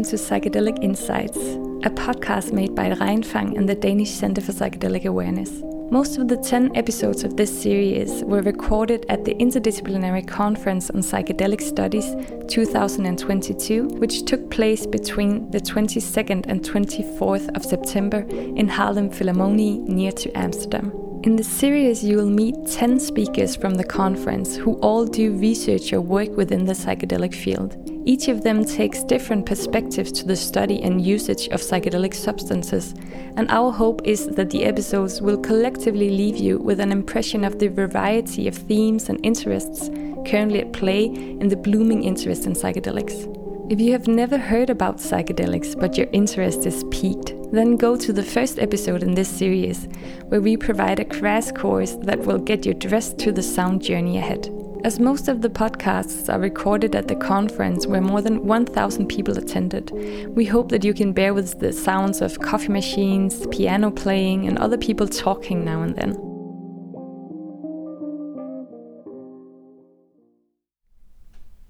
Welcome to Psychedelic Insights, a podcast made by Regnfang and the Danish Center for Psychedelic Awareness. Most of the 10 episodes of this series were recorded at the Interdisciplinary Conference on Psychedelic Studies 2022, which took place between the 22nd and 24th of September in Haarlem Philharmonie near to Amsterdam. In the series, you will meet 10 speakers from the conference who all do research or work within the psychedelic field. Each of them takes different perspectives to the study and usage of psychedelic substances, and our hope is that the episodes will collectively leave you with an impression of the variety of themes and interests currently at play in the blooming interest in psychedelics. If you have never heard about psychedelics but your interest is piqued, then go to the first episode in this series, where we provide a crash course that will get you dressed to the sound journey ahead. As most of the podcasts are recorded at the conference where more than 1,000 people attended, we hope that you can bear with the sounds of coffee machines, piano playing, and other people talking now and then.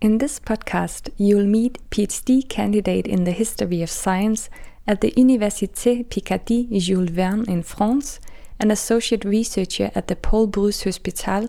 In this podcast, you'll meet PhD candidate in the history of science at the Université Picardie Jules Verne in France, an associate researcher at the Paul Brousse Hospital,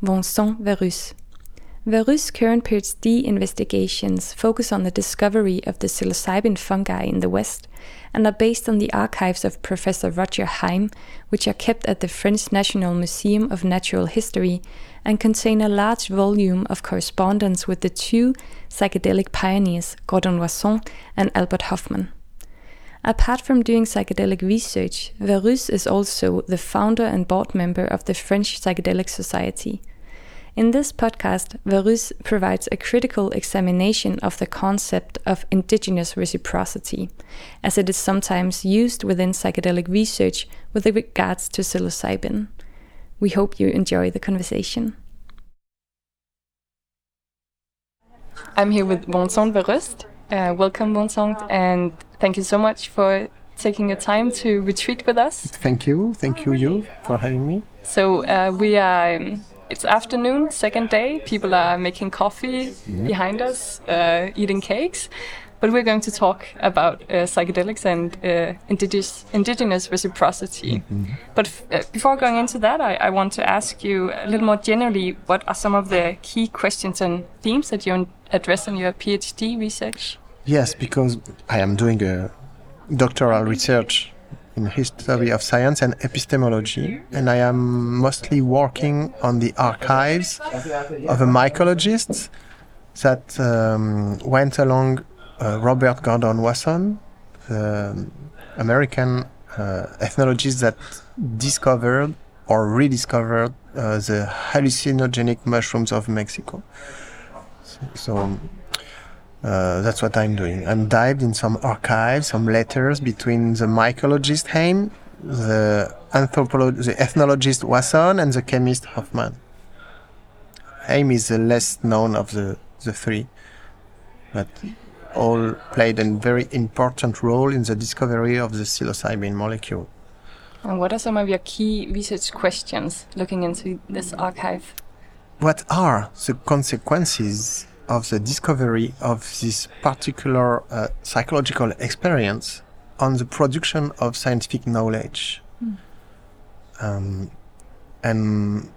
Vincent Verroust. Verroust' current PhD investigations focus on the discovery of the psilocybin fungi in the West and are based on the archives of Professor Roger Heim, which are kept at the French National Museum of Natural History and contain a large volume of correspondence with the two psychedelic pioneers, Gordon Wasson and Albert Hofmann. Apart from doing psychedelic research, Verroust is also the founder and board member of the French Psychedelic Society. In this podcast, Verroust provides a critical examination of the concept of indigenous reciprocity, as it is sometimes used within psychedelic research with regards to psilocybin. We hope you enjoy the conversation. I'm here with Vincent Verroust. Uh, welcome, Vincent, and thank you so much for taking your time to retreat with us. Thank you. Thank you, you, for having me. So uh, we are. Um, it's afternoon, second day. People are making coffee behind us, uh, eating cakes. But we're going to talk about uh, psychedelics and uh, indigenous, indigenous reciprocity. Mm -hmm. But uh, before going into that, I, I, want to ask you a little more generally what are some of the key questions and themes that you address in your PhD research? Yes, because I am doing a doctoral research in history of science and epistemology, and I am mostly working on the archives of a mycologist that um, went along uh, Robert Gordon Wasson, the American uh, ethnologist that discovered or rediscovered uh, the hallucinogenic mushrooms of Mexico. So, so uh, that's what I'm doing. I'm dived in some archives, some letters between the mycologist Heim, the anthropologist, the ethnologist Wasson, and the chemist Hofmann. Heim is the less known of the, the three, but all played a very important role in the discovery of the psilocybin molecule. And what are some of your key research questions looking into this archive? What are the consequences of the discovery of this particular uh, psychological experience on the production of scientific knowledge? Mm. Um, and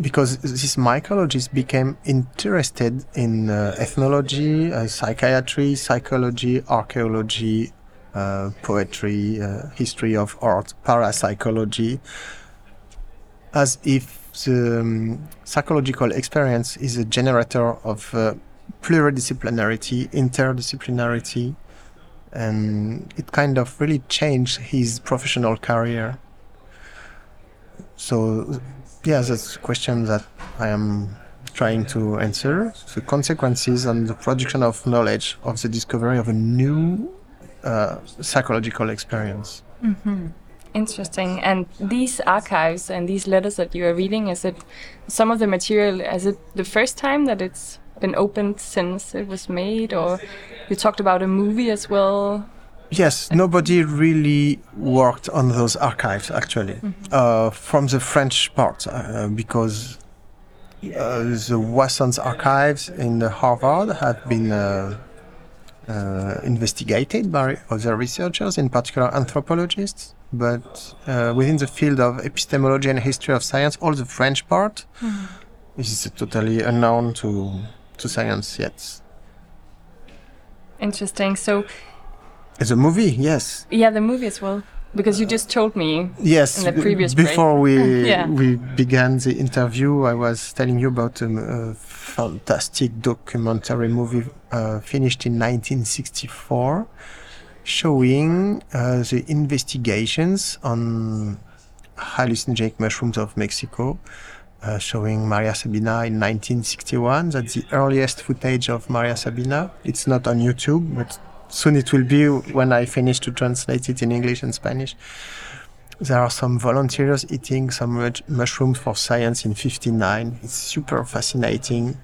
because this mycologist became interested in uh, ethnology, uh, psychiatry, psychology, archaeology, uh, poetry, uh, history of art, parapsychology, as if the um, psychological experience is a generator of uh, pluridisciplinarity, interdisciplinarity, and it kind of really changed his professional career. So yeah, that's a question that I am trying to answer. The consequences and the production of knowledge of the discovery of a new uh, psychological experience. Mm-hmm. Interesting. And these archives and these letters that you are reading, is it some of the material, is it the first time that it's been opened since it was made? Or you talked about a movie as well? Yes, nobody really worked on those archives actually, mm-hmm. uh, from the French part, uh, because uh, the Wasson's archives in Harvard have been uh, uh, investigated by other researchers, in particular anthropologists. But uh, within the field of epistemology and history of science, all the French part mm. is totally unknown to to science yet. Interesting. So, the movie, yes. Yeah, the movie as well because you just told me yes in the previous before break. we yeah. we began the interview i was telling you about um, a fantastic documentary movie uh, finished in 1964 showing uh, the investigations on hallucinogenic mushrooms of mexico uh, showing Maria Sabina in 1961. That's the earliest footage of Maria Sabina. It's not on YouTube, but soon it will be when I finish to translate it in English and Spanish. There are some volunteers eating some mushrooms for science in 59. It's super fascinating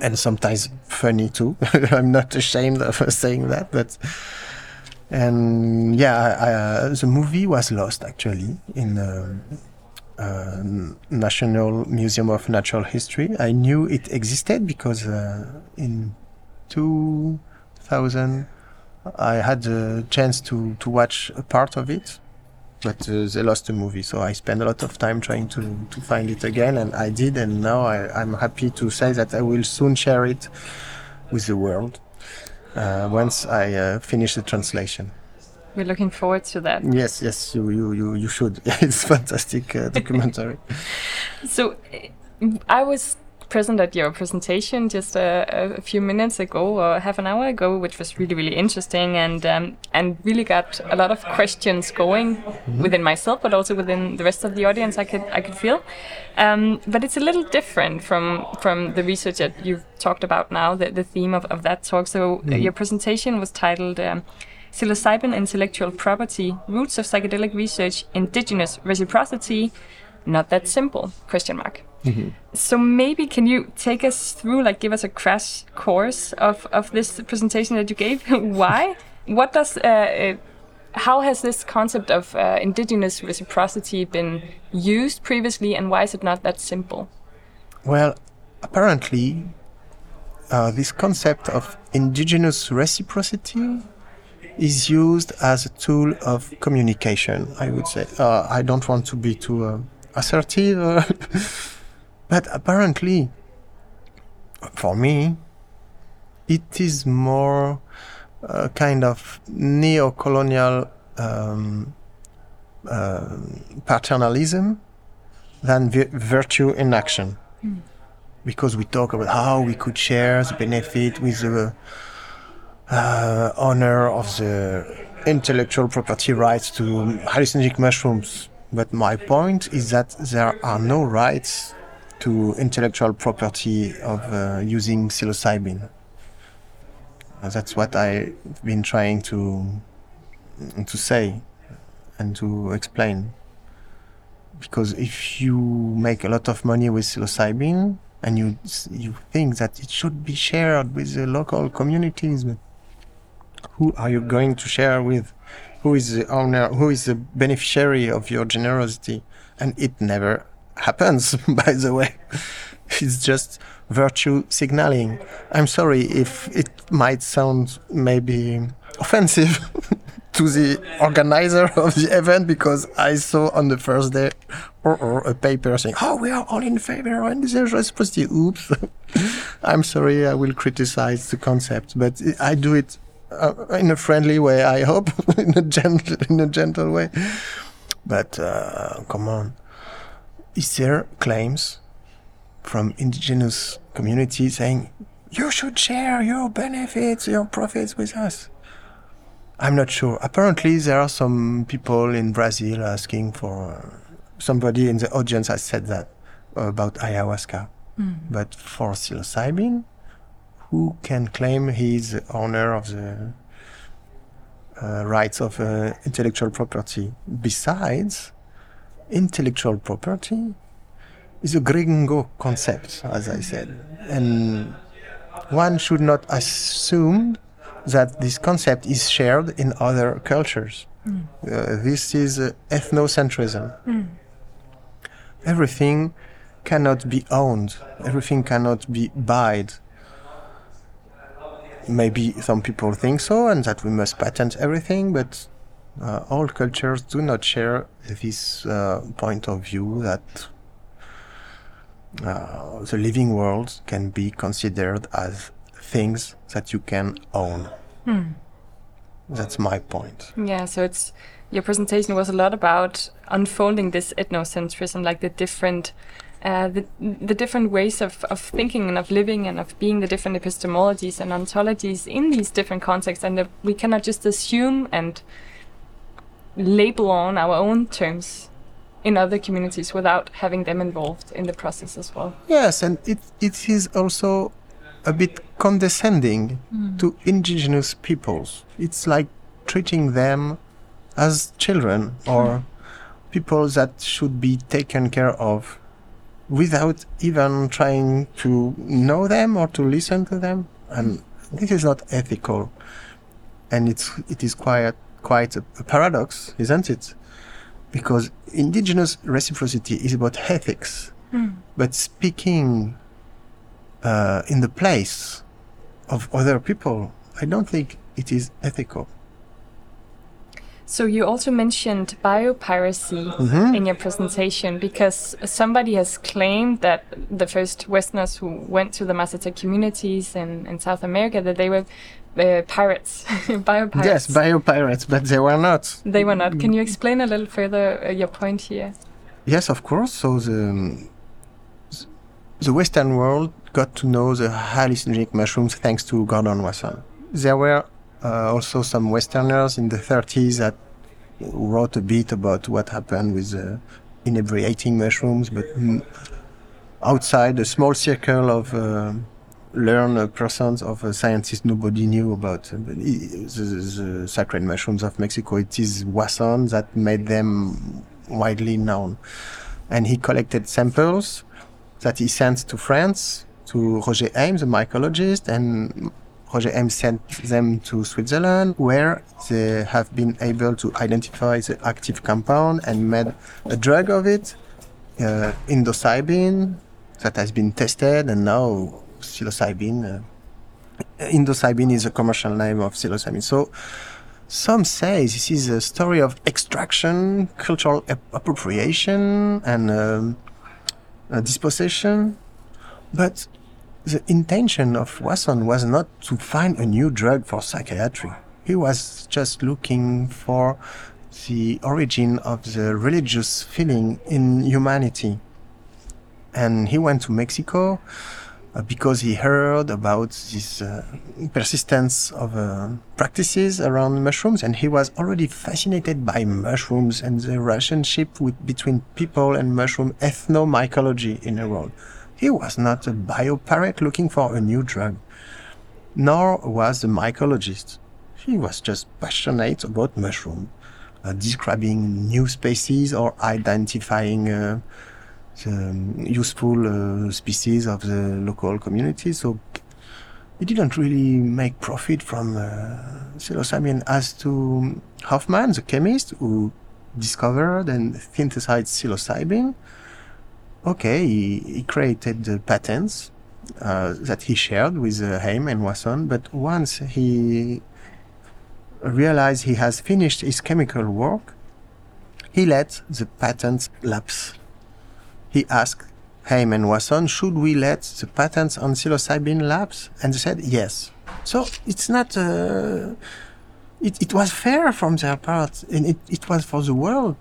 and sometimes funny too. I'm not ashamed of saying that, but and yeah, I, uh, the movie was lost actually in the uh, National Museum of Natural History. I knew it existed because uh, in 2000, I had the chance to, to watch a part of it, but uh, they lost the movie. So I spent a lot of time trying to, to find it again, and I did. And now I, am happy to say that I will soon share it with the world uh, once I uh, finish the translation. We're looking forward to that. Yes, yes, you you you, you should. it's fantastic uh, documentary. so I was present at your presentation just a, a, few minutes ago or half an hour ago, which was really really interesting and um, and really got a lot of questions going mm-hmm. within myself, but also within the rest of the audience. I could I could feel, um, but it's a little different from from the research that you've talked about now. The the theme of, of that talk. So mm-hmm. your presentation was titled. Um, Psilocybin intellectual property, roots of psychedelic research, indigenous reciprocity, not that simple question mark Mm-hmm. So maybe can you take us through, like, give us a crash course of of this presentation that you gave? Why? What does uh, uh, how has this concept of uh, indigenous reciprocity been used previously, and why is it not that simple? Well, apparently, uh, this concept of indigenous reciprocity is used as a tool of communication. I would say. Uh, I don't want to be too uh, assertive. But apparently, for me, it is more a kind of neo-colonial um, uh, paternalism than vi- virtue in action. Mm. Because we talk about how we could share the benefit with the uh, owner of the intellectual property rights to hallucinogenic mushrooms. But my point is that there are no rights to intellectual property of uh, using psilocybin. Uh, that's what I've been trying to to say and to explain. Because if you make a lot of money with psilocybin and you you think that it should be shared with the local communities, but who are you going to share with? Who is the owner? Who is the beneficiary of your generosity? And it never happens, by the way. It's just virtue signaling. I'm sorry if it might sound maybe offensive to the organizer of the event because I saw on the first day or, or a paper saying, "Oh, we are all in favor and of indigenous reciprocity." Oops. I'm sorry. I will criticize the concept, but I do it uh, in a friendly way. I hope in a gentle, in a gentle way. But uh, come on is there claims from indigenous communities saying you should share your benefits, your profits with us? I'm not sure. Apparently, there are some people in Brazil asking for. Uh, somebody in the audience has said that about ayahuasca. Mm. But for psilocybin, who can claim he's the owner of the uh, rights of uh, intellectual property? Besides, intellectual property is a gringo concept, as I said. And one should not assume that this concept is shared in other cultures. Mm. Uh, this is uh, ethnocentrism. Mm. Everything cannot be owned, everything cannot be bought. Maybe some people think so, and that we must patent everything, but uh, all cultures do not share this uh, point of view that uh, the living world can be considered as things that you can own. Hmm. That's my point. Yeah, so it's your presentation was a lot about unfolding this ethnocentrism, like the different uh, the, the different ways of, of thinking and of living and of being the different epistemologies and ontologies in these different contexts, and that we cannot just assume and label on our own terms in other communities without having them involved in the process as well. Yes, and it, it is also a bit condescending Mm. to indigenous peoples. It's like treating them as children or people that should be taken care of without even trying to know them or to listen to them. And this is not ethical. And it's, it is quite, quite a, a paradox, isn't it? Because indigenous reciprocity is about ethics. Mm. But speaking uh, in the place of other people, I don't think it is ethical. So you also mentioned biopiracy Mhm. in your presentation because somebody has claimed that the first Westerners who went to the Mazatec communities in, in South America that they were uh, pirates, biopirates. Yes, biopirates, but they were not. they were not. Can you explain a little further uh, your point here? Yes, of course. So the the Western world got to know the hallucinogenic mushrooms thanks to Gordon Wasson. There were uh, also some Westerners in the 30s that wrote a bit about what happened with uh, inebriating mushrooms, but outside a small circle of uh, learned persons of uh, scientists, nobody knew about uh, the, the, the sacred mushrooms of Mexico. It is Wasson that made them widely known, and he collected samples that he sent to France to Roger Heim, a mycologist, and Roger Heim sent them to Switzerland, where they have been able to identify the active compound and made a drug of it, uh, indocybin, that has been tested, and now psilocybin. Uh, indocybin is a commercial name of psilocybin. So some say this is a story of extraction, cultural ap- appropriation, and um, uh, dispossession. But the intention of Wasson was not to find a new drug for psychiatry. He was just looking for the origin of the religious feeling in humanity. And he went to Mexico uh, because he heard about this uh, persistence of uh, practices around mushrooms, and he was already fascinated by mushrooms and the relationship with, between people and mushroom ethnomycology in the world. He was not a biopirate looking for a new drug, nor was a mycologist. He was just passionate about mushroom, uh, describing new species or identifying uh, the useful uh, species of the local community. So he didn't really make profit from uh, psilocybin as to Hofmann, the chemist who discovered and synthesized psilocybin. Okay, he, he created the patents uh, that he shared with uh, Heim and Wasson, but once he realized he has finished his chemical work, he let the patents lapse. He asked Heim and Wasson, should we let the patents on psilocybin lapse? And they said yes. So it's not, uh, it, it was fair from their part, and it, it was for the world.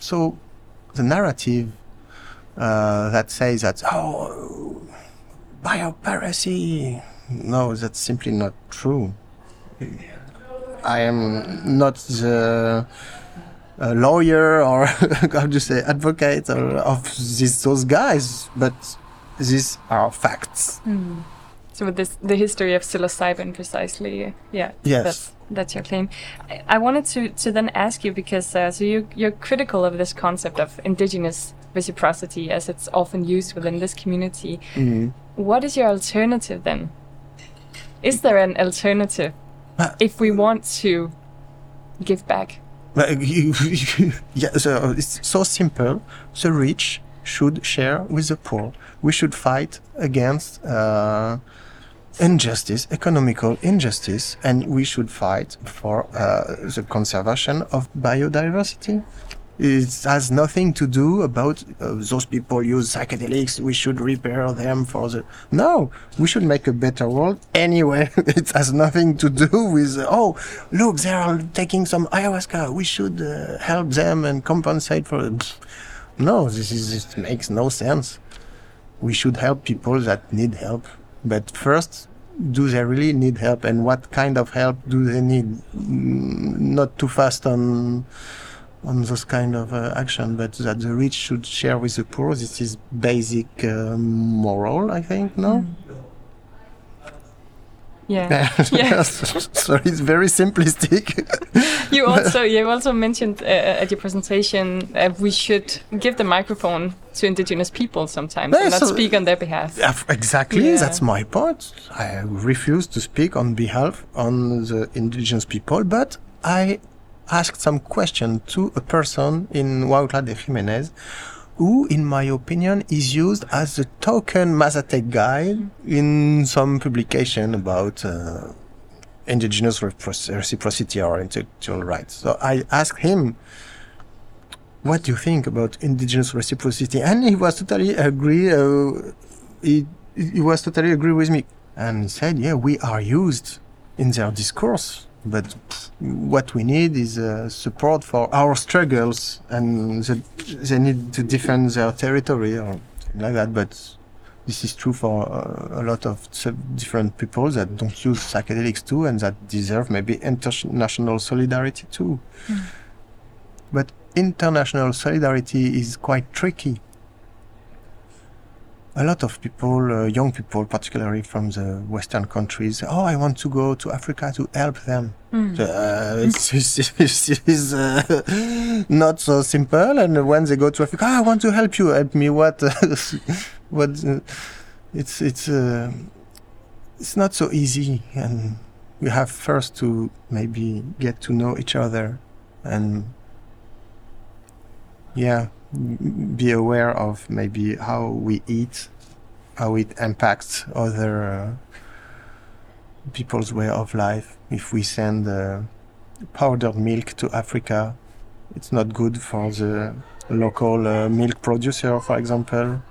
So the narrative uh, that says that, oh, biopiracy, no, that's simply not true. I am not the uh, lawyer or how do you say advocate or of these those guys, but these are facts. So with this, the history of psilocybin, precisely, yeah, Yes. that's that's your claim. I, I wanted to to then ask you because uh, so you you're critical of this concept of indigenous reciprocity as it's often used within this community. What is your alternative then? Is there an alternative Uh, if we want to give back? Uh, yeah, so it's so simple. The rich should share with the poor. We should fight against uh, injustice, economical injustice, and we should fight for uh, the conservation of biodiversity. It has nothing to do about uh, those people use psychedelics. We should repair them for the. No, we should make a better world anyway. it has nothing to do with, oh, look, they are taking some ayahuasca. We should uh, help them and compensate for it. No, this is, makes no sense. We should help people that need help. But first, do they really need help and what kind of help do they need? Mm, Not too fast on on those kind of uh, action, but that the rich should share with the poor. This is basic uh, moral, I think. No. Yeah. yeah. so it's very simplistic. you also you also mentioned uh, at your presentation uh, we should give the microphone to indigenous people sometimes and Yeah, not so- speak on their behalf. Exactly. Yeah. That's my point. I refuse to speak on behalf on the indigenous people, but I asked some question to a person in Huautla de Jimenez, who, in my opinion, is used as the token Mazatec guy in some publication about uh, indigenous reciprocity or intellectual rights. So I asked him, what do you think about indigenous reciprocity? And he was totally agree. Uh, he, he was totally agree with me and he said, yeah, we are used in their discourse, but what we need is uh, support for our struggles, and the, they need to defend their territory or something like that. But this is true for uh, a lot of different people that don't use psychedelics too, and that deserve maybe international solidarity too. But international solidarity is quite tricky. A lot of people, uh, young people, particularly from the Western countries, oh, I want to go to Africa to help them. Uh, it's, it's, it's, uh, not so simple. And when they go to Africa, "Ah, I want to help you. Help me. What? what? Uh, it's it's uh, it's not so easy, and we have first to maybe get to know each other, and yeah, be aware of maybe how we eat, how it impacts other uh, people's way of life. If we send uh, powdered milk to Africa, it's not good for the local uh, milk producer, for example.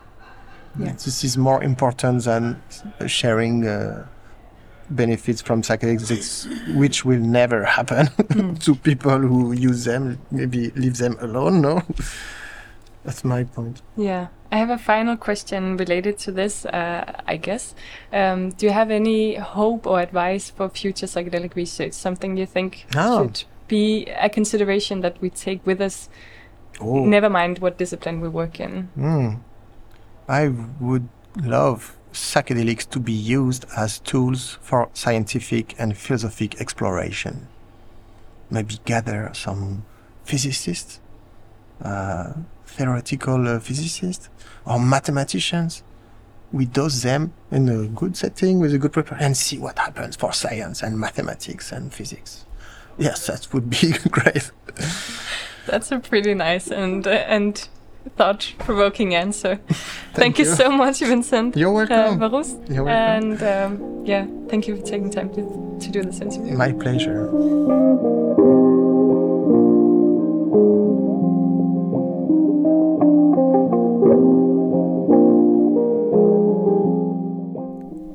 Yeah. This is more important than sharing uh, benefits from psychedelics, which will never happen to people who use them. Maybe leave them alone. No, that's my point. Yeah. I have a final question related to this, uh, I guess. Um, do you have any hope or advice for future psychedelic research? Something you think Oh. should be a consideration that we take with us, Oh. never mind what discipline we work in? Hmm. I would love psychedelics to be used as tools for scientific and philosophic exploration. Maybe gather some physicists, uh, theoretical uh, physicists, or mathematicians. We dose them in a good setting with a good preparation and see what happens for science and mathematics and physics. Yes, that would be great. That's a pretty nice and uh, and thought-provoking answer. thank, you. you. so much, Vincent. You're welcome. Uh, Verroust. You're welcome. And um, yeah, thank you for taking time to, to do this interview. My pleasure.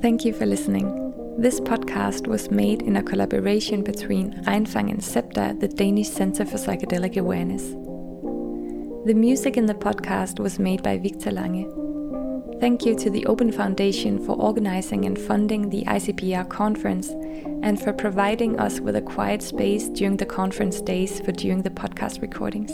Thank you for listening. This podcast was made in a collaboration between Regnfang and Cepda, the Danish Center for Psychedelic Awareness. The music in the podcast was made by Victor Lange. Thank you to the Open Foundation for organizing and funding the ICPR conference and for providing us with a quiet space during the conference days for during the podcast recordings.